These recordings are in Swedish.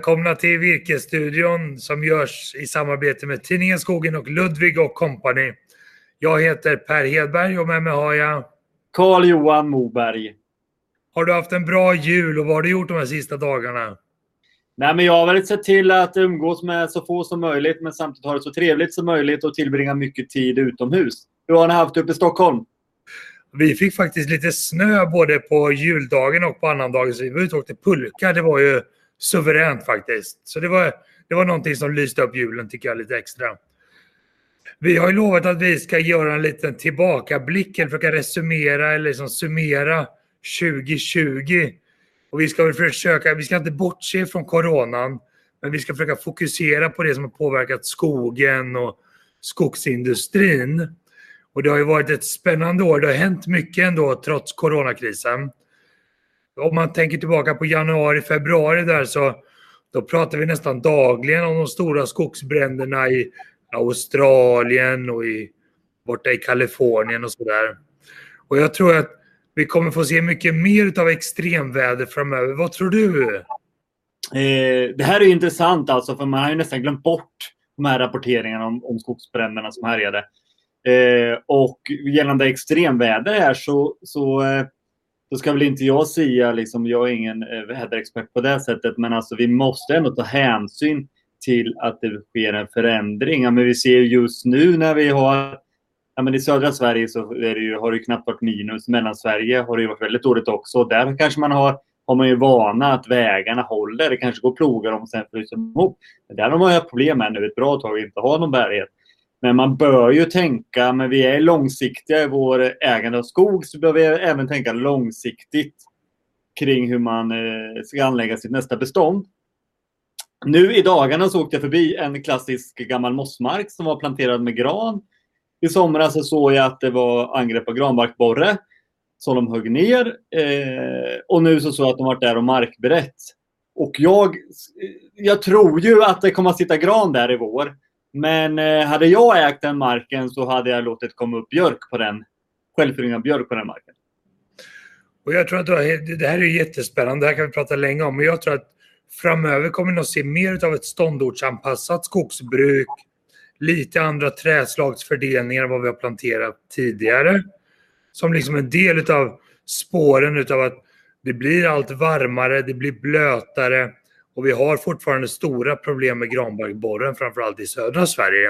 Välkomna till Virkesstudion som görs i samarbete med Tidningen Skogen och Ludvig och Company. Jag heter Per Hedberg och med mig har jag Carl-Johan Moberg. Har du haft en bra jul och vad har du gjort de här sista dagarna? Nej, men jag har väl sett till att umgås med så få som möjligt men samtidigt ha det så trevligt som möjligt och tillbringa mycket tid utomhus. Hur har ni haft uppe i Stockholm? Vi fick faktiskt lite snö både på juldagen och på annandagen så vi var ute och åkte pulka. Det var ju suveränt faktiskt. Så det var, det var någonting som lyste upp julen tycker jag lite extra. Vi har ju lovat att vi ska göra en liten tillbakablick, eller försöka resumera eller liksom summera 2020. Och vi ska väl försöka, vi ska inte bortse från coronan, men vi ska försöka fokusera på det som har påverkat skogen och skogsindustrin. Och det har ju varit ett spännande år. Det har hänt mycket ändå trots coronakrisen. Om man tänker tillbaka på januari, februari där så då pratar vi nästan dagligen om de stora skogsbränderna i Australien och i, borta i Kalifornien och sådär. Och jag tror att vi kommer få se mycket mer av extremväder framöver. Vad tror du? Eh, det här är intressant alltså, för man har ju nästan glömt bort de här rapporteringarna om, om skogsbränderna som härjade. Eh, och gällande extremväder här så, så, eh, då ska väl inte jag säga, liksom, jag är ingen eh, väderexpert på det sättet, men alltså vi måste ändå ta hänsyn till att det sker en förändring. Ja, men vi ser just nu när vi har Ja, men I södra Sverige så är det ju, har det knappt varit minus. Mellansverige har det varit väldigt dåligt också. Där kanske man har, har man ju vana att vägarna håller. Det kanske går plogar om och sen fryser de ihop. Men där har man ju problem med nu ett bra tag inte ha någon bärighet. Men man bör ju tänka, men vi är långsiktiga i vår ägande av skog, så bör vi även tänka långsiktigt kring hur man eh, ska anlägga sitt nästa bestånd. Nu i dagarna så åkte jag förbi en klassisk gammal mossmark som var planterad med gran. I somras så såg jag att det var angrepp av granbarkborre som de högg ner. Eh, och nu så såg jag att de varit där och markberett. Och jag, eh, jag tror ju att det kommer att sitta gran där i vår. Men eh, hade jag ägt den marken så hade jag låtit komma upp björk på den. Självföryngad björk på den marken. Och jag tror att det här är jättespännande. Det här kan vi prata länge om. Men jag tror att framöver kommer vi nog se mer av ett ståndortsanpassat skogsbruk. Lite andra träslagsfördelningar än vad vi har planterat tidigare. Som liksom en del av spåren av att det blir allt varmare, det blir blötare och vi har fortfarande stora problem med granbarkborren, framförallt i södra Sverige.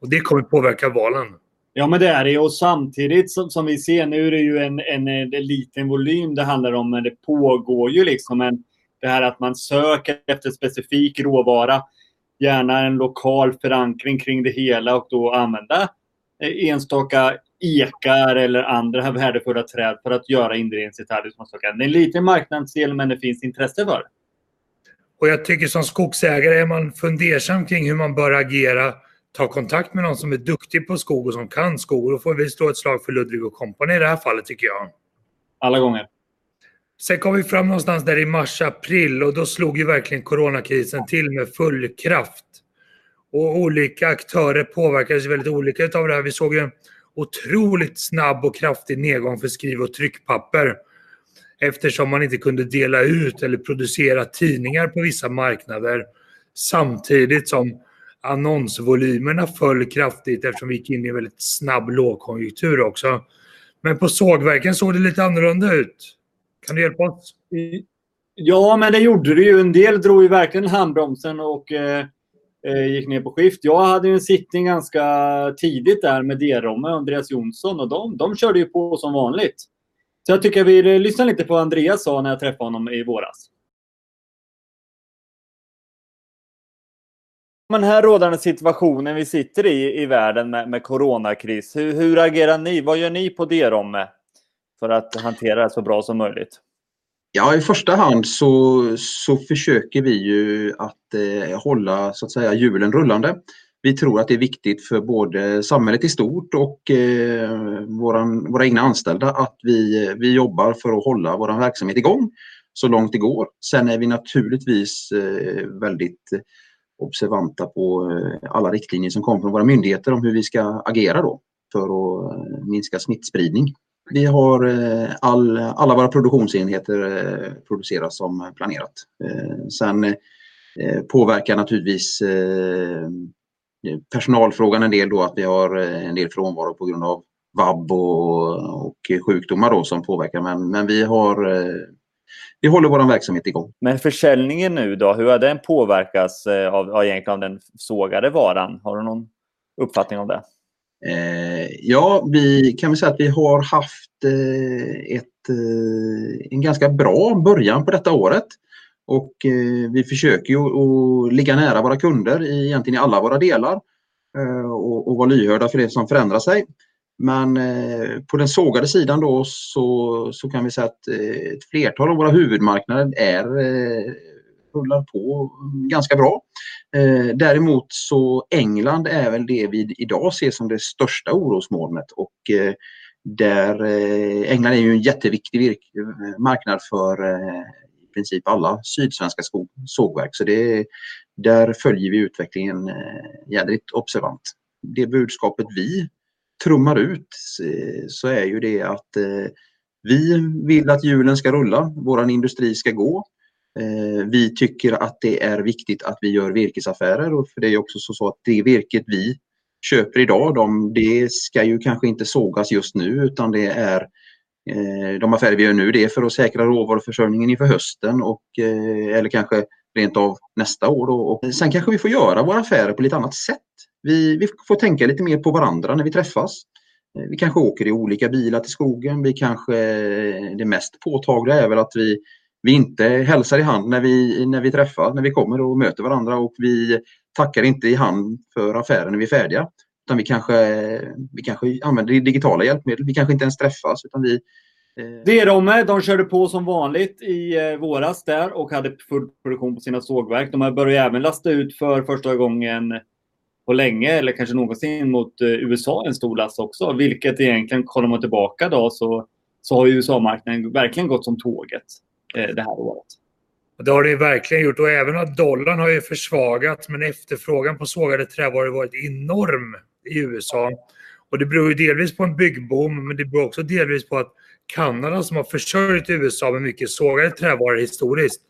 Och det kommer påverka valen. Ja, men det är det. Och samtidigt som, som vi ser, nu är det ju en, en, en, liten volym det handlar om, men det pågår ju liksom en, det här att man söker efter specifik råvara. Gärna en lokal förankring kring det hela och då använda eh, enstaka ekar eller andra värdefulla träd för att göra inredningsdetaljer. Det är en liten marknadsdel, men det finns intresse för det. Och jag tycker som skogsägare är man fundersam kring hur man bör agera. Ta kontakt med någon som är duktig på skog och som kan skog. Och då får vi slå ett slag för Ludvig och Company i det här fallet tycker jag. Alla gånger. Sen kom vi fram någonstans där i mars-april och då slog ju verkligen coronakrisen till med full kraft. Och olika aktörer påverkades väldigt olika av det här. Vi såg en otroligt snabb och kraftig nedgång för skriv och tryckpapper eftersom man inte kunde dela ut eller producera tidningar på vissa marknader samtidigt som annonsvolymerna föll kraftigt eftersom vi gick in i en väldigt snabb lågkonjunktur också. Men på sågverken såg det lite annorlunda ut. Kan du hjälpa oss? Ja, men det gjorde det ju. En del drog ju verkligen handbromsen och eh, eh gick ner på skift. Jag hade en sittning ganska tidigt där med D-Romme och Andreas Jonsson och de, de körde ju på som vanligt. Så jag tycker vi lyssnar lite på vad Andreas sa när jag träffade honom i våras. Den här rådande situationen vi sitter i i världen med, med coronakris, hur, hur agerar ni? Vad gör ni på Derom eh, för att hantera det så bra som möjligt? Ja, i första hand så, så försöker vi ju att eh, hålla så att säga hjulen rullande vi tror att det är viktigt för både samhället i stort och eh, våran, våra egna anställda att vi, vi jobbar för att hålla vår verksamhet igång så långt det går. Sen är vi naturligtvis eh, väldigt observanta på eh, alla riktlinjer som kommer från våra myndigheter om hur vi ska agera då för att eh, minska smittspridning. Vi har eh, all, alla våra produktionsenheter eh, produceras som planerat. Eh, sen eh, påverkar naturligtvis eh, personalfrågan en del då att vi har en del frånvaro på grund av vab och, och sjukdomar då som påverkar. Men, men vi har vi håller vår verksamhet igång. Men försäljningen nu då, hur har den påverkats av, av, egentligen av den sågade varan? Har du någon uppfattning om det? Eh, ja, vi kan väl säga att vi har haft eh, ett, eh, en ganska bra början på detta året. Och eh, vi försöker ju att ligga nära våra kunder i, egentligen i alla våra delar eh, och, och vara lyhörda för det som förändrar sig. Men eh, på den sågade sidan då så, så kan vi säga att ett flertal av våra huvudmarknader är rullar på ganska bra. Eh, däremot så England är väl det vi idag ser som det största orosmolnet och eh, där eh, England är ju en jätteviktig marknad för princip alla sydsvenska sågverk. Så det, där följer vi utvecklingen eh, jädrigt observant. Det budskapet vi trummar ut eh, så är ju det att eh, vi vill att hjulen ska rulla, våran industri ska gå. Eh, vi tycker att det är viktigt att vi gör virkesaffärer och för det är också så att det virket vi köper idag, de, det ska ju kanske inte sågas just nu utan det är eh, Eh, de affärer vi gör nu det är för att säkra råvaruförsörjningen inför hösten och, eh, eller kanske rent av nästa år. Då. Och sen kanske vi får göra våra affärer på lite annat sätt. Vi, vi får tänka lite mer på varandra när vi träffas. Eh, vi kanske åker i olika bilar till skogen. Vi kanske, det mest påtagliga är väl att vi vi inte hälsar i hand när vi, när vi träffar, när vi kommer och möter varandra och vi tackar inte i hand för affären när vi är färdiga. Utan vi kanske, vi kanske använder digitala hjälpmedel. Vi kanske inte ens träffas utan vi eh, det är de med. De körde på som vanligt i eh, våras där och hade full produktion på sina sågverk. De har börjat även lasta ut för första gången på länge eller kanske någonsin mot eh, USA en stor last också. Vilket egentligen, kollar man tillbaka då så, så har USA-marknaden verkligen gått som tåget. Eh, det här året. Det har det verkligen gjort och även att dollarn har ju försvagats men efterfrågan på sågade trävaror har varit enorm i USA. Och det beror ju delvis på en byggboom men det beror också delvis på att Kanada som har försörjt USA med mycket sågade trävaror historiskt,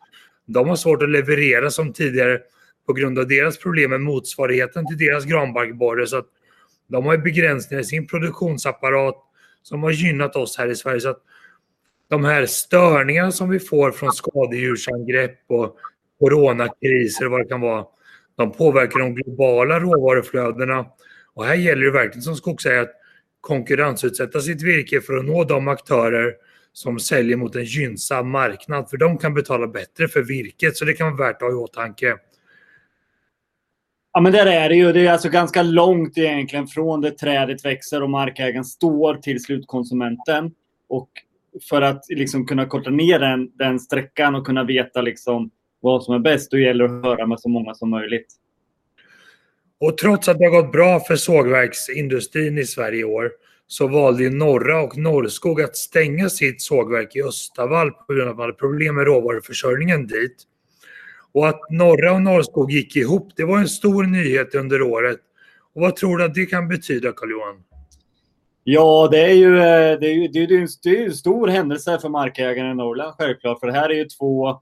de har svårt att leverera som tidigare på grund av deras problem med motsvarigheten till deras granbarkborre. Så att de har begränsningar i sin produktionsapparat som har gynnat oss här i Sverige. Så att de här störningarna som vi får från skadedjursangrepp och coronakriser och vad det kan vara, de påverkar de globala råvaruflödena. Och här gäller det verkligen som skogsägare att konkurrensutsätta sitt virke för att nå de aktörer som säljer mot en gynnsam marknad. För de kan betala bättre för virket, så det kan vara värt att ha i åtanke. Ja, men där är det ju. Det är alltså ganska långt egentligen från det trädet växer och markägaren står till slutkonsumenten. Och för att liksom kunna korta ner den, den sträckan och kunna veta liksom vad som är bäst, då gäller det att höra med så många som möjligt. Och trots att det har gått bra för sågverksindustrin i Sverige i år så valde Norra och Norrskog att stänga sitt sågverk i Östavall på grund av att man hade problem med råvaruförsörjningen dit. Och att Norra och Norrskog gick ihop, det var en stor nyhet under året. Och vad tror du att det kan betyda, Carl-Johan? Ja, eh, det är ju, det är ju, det är ju, det är en stor händelse för markägarna i Norrland självklart. För det här är ju två,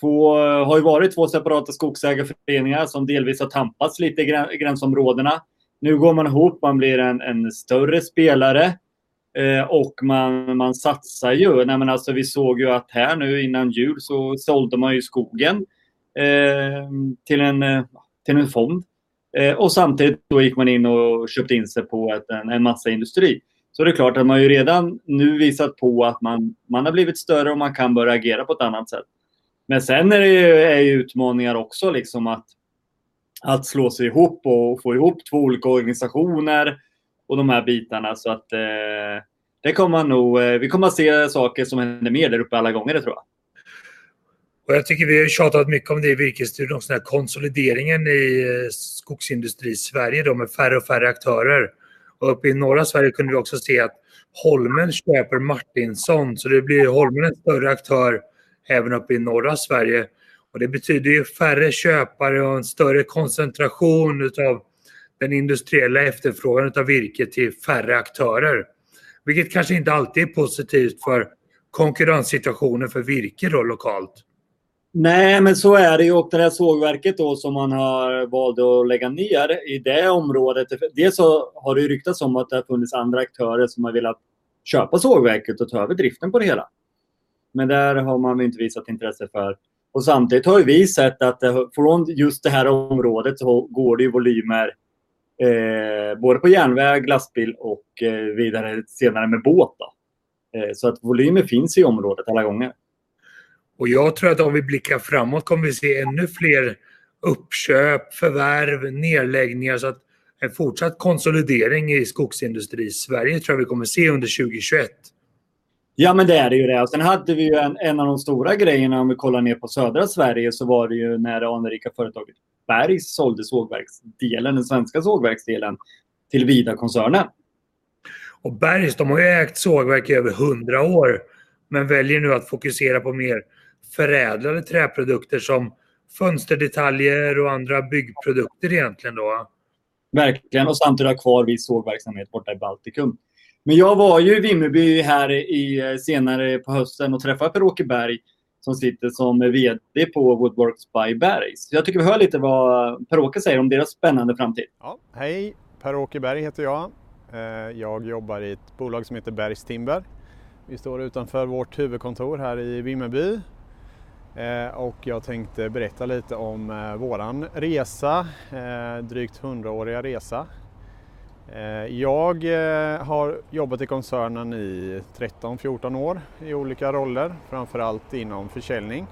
två, eh, har ju varit två separata skogsägarföreningar som delvis har tampats lite i gränsområdena. Nu går man ihop, man blir en, en större spelare eh, och man, man satsar ju. Nej, men alltså, vi såg ju att här nu innan jul så sålde man ju skogen eh, till, en, eh, till en fond Eh, och samtidigt då gick man in och köpte in sig på ett, en, en massa industri. Så det är klart att man ju redan nu visat på att man, man har blivit större och man kan börja agera på ett annat sätt. Men sen är det ju, är utmaningar också liksom att, att slå sig ihop och få ihop två olika organisationer och de här bitarna. Så att eh, det kommer nog, eh, vi kommer att se saker som händer mer där uppe alla gånger, det tror jag. Och jag tycker vi har tjatat mycket om det i virkesstudion, den här konsolideringen i eh, skogsindustri Sverige då med färre och färre aktörer. Och uppe i norra Sverige kunde vi också se att Holmen köper Martinsson, så det blir Holmen en större aktör även uppe i norra Sverige. Och det betyder ju färre köpare och en större koncentration av den industriella efterfrågan av virke till färre aktörer. Vilket kanske inte alltid är positivt för konkurrenssituationen för virke då lokalt. Nej, men så är det ju. Och det här sågverket då som man har valt att lägga ner i det området. Dels så har det ryktats om att det har funnits andra aktörer som har velat köpa sågverket och ta över driften på det hela. Men där har man inte visat intresse för. Och samtidigt har vi sett att eh, från just det här området så går det ju volymer eh, både på järnväg, lastbil och eh, vidare senare med båt. Eh, så att volymer finns i området alla gånger. Och jag tror att om vi blickar framåt kommer vi se ännu fler uppköp, förvärv, nedläggningar. Så att en fortsatt konsolidering i skogsindustri i Sverige tror jag vi kommer se under 2021. Ja, men det är det ju det. Och sen hade vi ju en, en av de stora grejerna om vi kollar ner på södra Sverige så var det ju när det anrika företaget Bergs sålde sågverksdelen, den svenska sågverksdelen, till Vida-koncernen. Och Bergs, de har ju ägt sågverk i över hundra år men väljer nu att fokusera på mer förädlade träprodukter som fönsterdetaljer och andra byggprodukter egentligen då. Verkligen, och samtidigt ha kvar viss sågverksamhet borta i Baltikum. Men jag var ju i Vimmerby här i, eh, senare på hösten och träffade Per-Åke Berg som sitter som VD på Woodworks by Bergs. Jag tycker vi hör lite vad Per-Åke säger om deras spännande framtid. Ja, hej, Per-Åke Berg heter jag. Eh, jag jobbar i ett bolag som heter Bergs Timber. Vi står utanför vårt huvudkontor här i Vimmerby eh, och jag tänkte berätta lite om våran resa, drygt 100-åriga resa. Eh, jag eh, har jobbat i koncernen i 13-14 år i olika roller, framförallt inom försäljning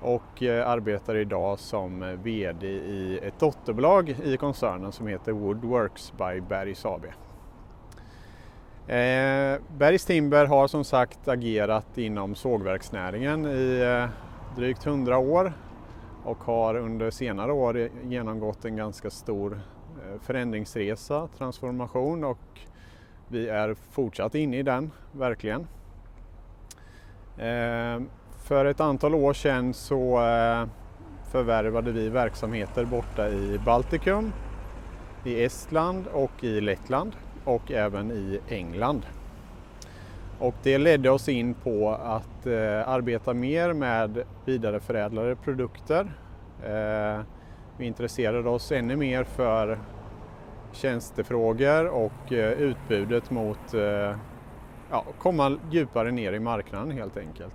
och eh, arbetar idag som VD i ett dotterbolag i koncernen som heter Woodworks by Bergs AB. Bergs Timber har som sagt agerat inom sågverksnäringen i drygt 100 år och har under senare år genomgått en ganska stor Eh, förändringsresa, transformation och vi är fortsatt inne i den, verkligen. Eh, för ett antal år sedan så eh, förvärvade vi verksamheter borta i Baltikum, i Estland och i Lettland och även i England. Och det ledde oss in på att eh, arbeta mer med vidareförädlade produkter. Eh, vi intresserade oss ännu mer för tjänstefrågor och eh, utbudet mot eh, ja, komma djupare ner i marknaden helt enkelt.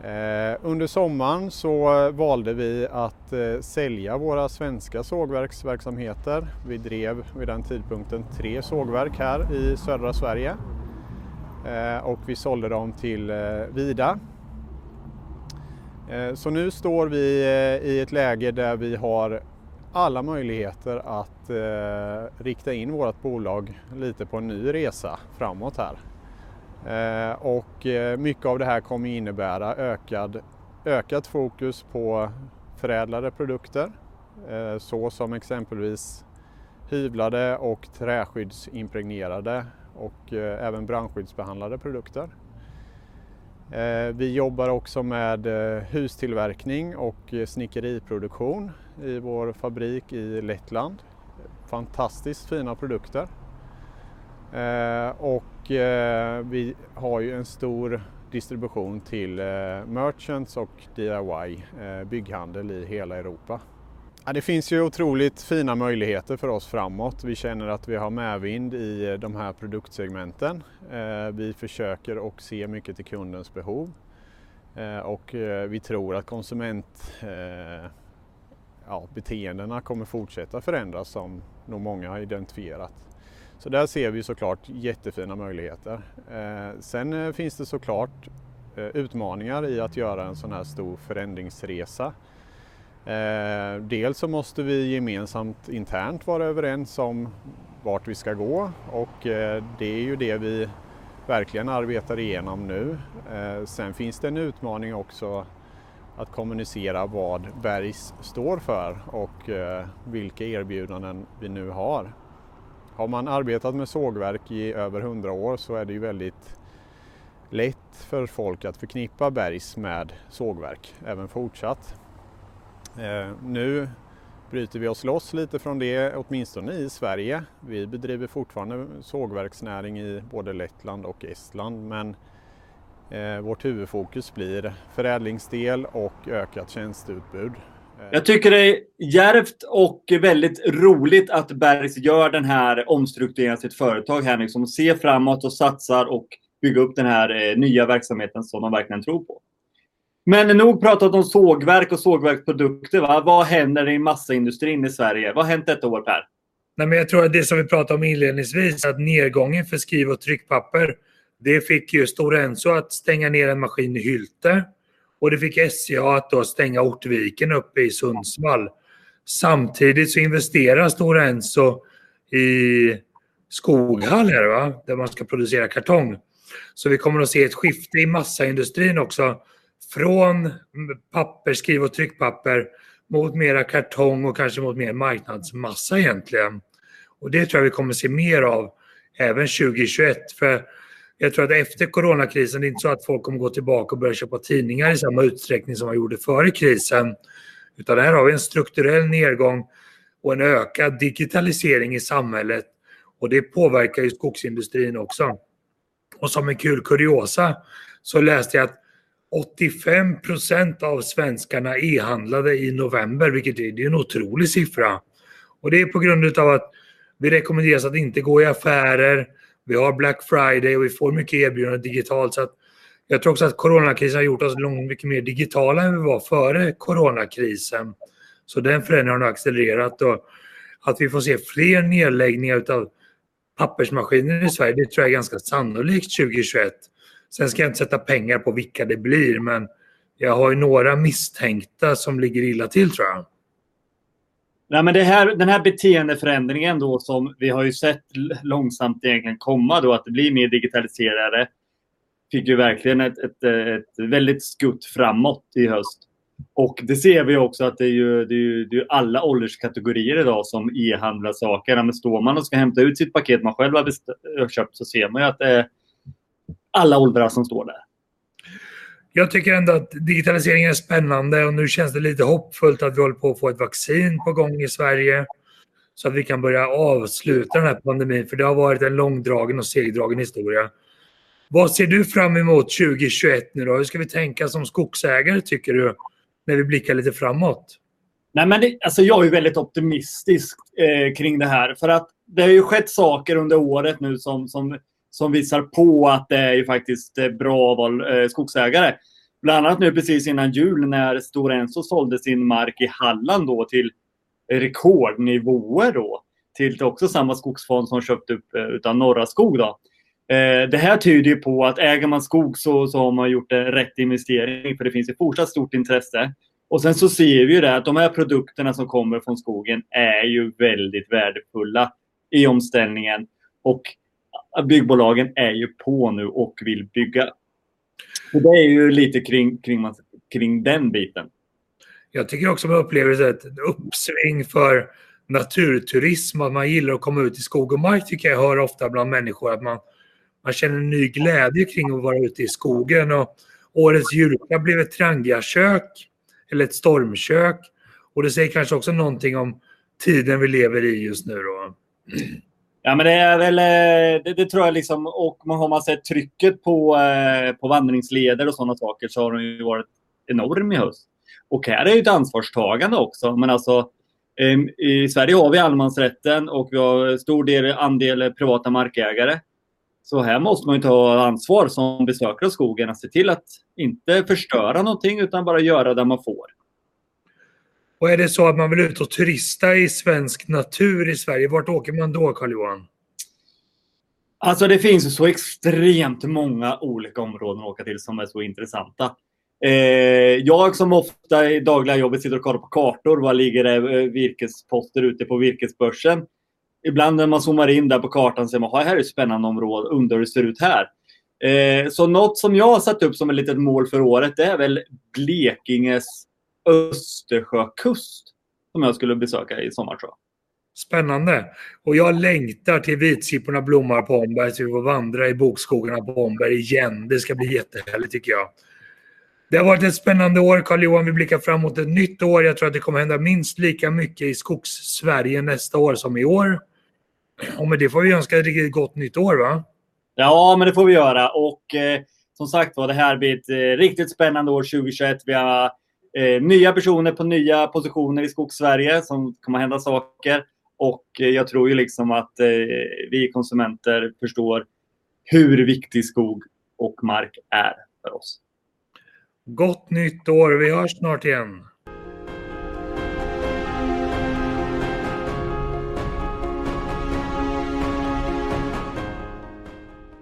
Eh, under sommaren så valde vi att sälja våra svenska sågverksverksamheter. Vi drev vid den tidpunkten tre sågverk här i södra Sverige och vi sålde dem till Vida. Så nu står vi i ett läge där vi har alla möjligheter att eh, rikta in vårt bolag lite på en ny resa framåt här. Eh, och eh, mycket av det här kommer innebära ökad, ökat fokus på förädlade produkter eh, så som exempelvis hyvlade och träskyddsimpregnerade och eh, även brandskyddsbehandlade produkter. Eh, vi jobbar också med hustillverkning och snickeriproduktion i vår fabrik i Lettland. Fantastiskt fina produkter. Eh, och eh, vi har ju en stor distribution till eh, merchants och DIY bygghandel i hela Europa. Ja, det finns ju otroligt fina möjligheter för oss framåt. Vi känner att vi har medvind i de här produktsegmenten. Vi försöker och se mycket till kundens behov och vi tror att konsument ja, beteendena kommer fortsätta förändras som nog många har identifierat. Så där ser vi såklart jättefina möjligheter. Eh, sen eh, finns det såklart eh, utmaningar i att göra en sån här stor förändringsresa. Dels så måste vi gemensamt internt vara överens om vart vi ska gå och det är ju det vi verkligen arbetar igenom nu. Sen finns det en utmaning också att kommunicera vad Bergs står för och eh, vilka erbjudanden vi nu har. Har man arbetat med sågverk i över hundra år så är det ju väldigt lätt för folk att förknippa Bergs med sågverk även fortsatt. Eh, nu bryter vi oss loss lite från det, åtminstone i Sverige. Vi bedriver fortfarande sågverksnäring i både Lettland och Estland men vårt huvudfokus blir förädlingsdel och ökat tjänsteutbud. Eh, Jag tycker det är järvt och väldigt roligt att Bergs gör den här omstruktureringen av sitt företag här liksom, ser framåt och satsar och bygger upp den här eh, nya verksamheten som de verkligen tror på. Men nog pratat om sågverk och sågverksprodukter. Va? Vad händer i massaindustrin i Sverige? Vad har hänt detta år Per? Nej, men jag tror att det som vi pratade om inledningsvis, att nedgången för skriv och tryckpapper, det fick ju Stora Enso att stänga ner en maskin i Hylte. Och det fick SCA att då stänga Ortviken uppe i Sundsvall. Samtidigt så investerar Stora Enso i Skoghall här, va? där man ska producera kartong. Så vi kommer att se ett skifte i massaindustrin också. Från papper, skriv och tryckpapper mot mera kartong och kanske mot mer marknadsmassa egentligen. Och det tror jag vi kommer se mer av även 2021. För jag tror att efter coronakrisen, det är inte så att folk kommer gå tillbaka och börja köpa tidningar i samma utsträckning som man gjorde före krisen. Utan här har vi en strukturell nedgång och en ökad digitalisering i samhället. Och det påverkar ju skogsindustrin också. Och som en kul kuriosa så läste jag att 85 procent av svenskarna e-handlade i november, vilket är, det är en otrolig siffra. Och det är på grund av att vi rekommenderas att inte gå i affärer, vi har Black Friday och vi får mycket erbjudanden digitalt. Så att jag tror också att coronakrisen har gjort oss långt mycket mer digitala än vi var före coronakrisen. Så den förändringen har accelererat och att vi får se fler nedläggningar av pappersmaskiner i Sverige, det tror jag är ganska sannolikt 2021. Sen ska jag inte sätta pengar på vilka det blir, men jag har ju några misstänkta som ligger illa till tror jag. Nej, men det här, den här beteendeförändringen då som vi har ju sett långsamt egentligen komma då, att det blir mer digitaliserade, fick ju verkligen ett, ett, ett väldigt skutt framåt i höst. Och det ser vi också att det är ju, det är ju, det är alla ålderskategorier idag som e-handlar saker. Men står man och ska hämta ut sitt paket man själv har köpt så ser man ju att det är alla åldrar som står där. Jag tycker ändå att digitaliseringen är spännande och nu känns det lite hoppfullt att vi håller på att få ett vaccin på gång i Sverige. Så att vi kan börja avsluta den här pandemin, för det har varit en långdragen och segdragen historia. Vad ser du fram emot 2021 nu då? Hur ska vi tänka som skogsägare tycker du, när vi blickar lite framåt? Nej, men det, alltså jag är väldigt optimistisk eh, kring det här. För att det har ju skett saker under året nu som, som som visar på att det är ju faktiskt eh, bra att vara eh, skogsägare. Bland annat nu precis innan jul när Stora Enso sålde sin mark i Halland då till rekordnivåer då. Till också samma skogsfond som köpt upp eh, utan Norra Skog då. Det här tyder ju på att äger man skog så, så har man gjort rätt investering för det finns ett fortsatt stort intresse. Och sen så ser vi ju det att de här produkterna som kommer från skogen är ju väldigt värdefulla i omställningen. Och byggbolagen är ju på nu och vill bygga. Så det är ju lite kring, kring, kring den biten. Jag tycker också man upplever ett uppsving för naturturism, att man gillar att komma ut i skog och mark tycker jag hör ofta bland människor att man, man känner en ny glädje kring att vara ute i skogen. Och årets julklapp blev ett trangiakök eller ett stormkök. Och det säger kanske också någonting om tiden vi lever i just nu. Då. Ja, men det är väl, eh, det, det, tror jag liksom, och har man sett trycket på, eh, på vandringsleder och sådana saker så har de ju varit enorm i höst. Och här är ju ett ansvarstagande också. Men alltså, ehm, i Sverige har vi allemansrätten och vi har stor del, andel privata markägare. Så här måste man ju ta ansvar som besökare av skogen att se till att inte förstöra någonting utan bara göra det man får. Och är det så att man vill ut och turista i svensk natur i Sverige, vart åker man då Carl-Johan? Alltså det finns så extremt många olika områden att åka till som är så intressanta. Eh, jag som ofta i dagliga jobbet sitter och kollar på kartor, var ligger det eh, virkesposter ute på virkesbörsen? Ibland när man zoomar in där på kartan ser man att här är ett spännande område, undrar hur det ser ut här. Eh, så något som jag har satt upp som ett litet mål för året, det är väl Blekinges Östersjökust som jag skulle besöka i sommar tror jag. Spännande. Och jag längtar till vitsipporna blommar på Omberg så vi får vandra i bokskogarna på Omberg igen. Det ska bli jättehärligt tycker jag. Det har varit ett spännande år Carl-Johan. Vi blickar fram mot ett nytt år. Jag tror att det kommer hända minst lika mycket i Skogssverige nästa år som i år. Och med det får vi önska ett riktigt gott nytt år va? Ja, men det får vi göra. Och eh, som sagt var, det här blir ett eh, riktigt spännande år 2021. Vi har eh, nya personer på nya positioner i Skogssverige som kommer hända saker. Och eh, jag tror ju liksom att eh, vi konsumenter förstår hur viktig skog och mark är för oss. Gott nytt år. Vi hörs snart igen.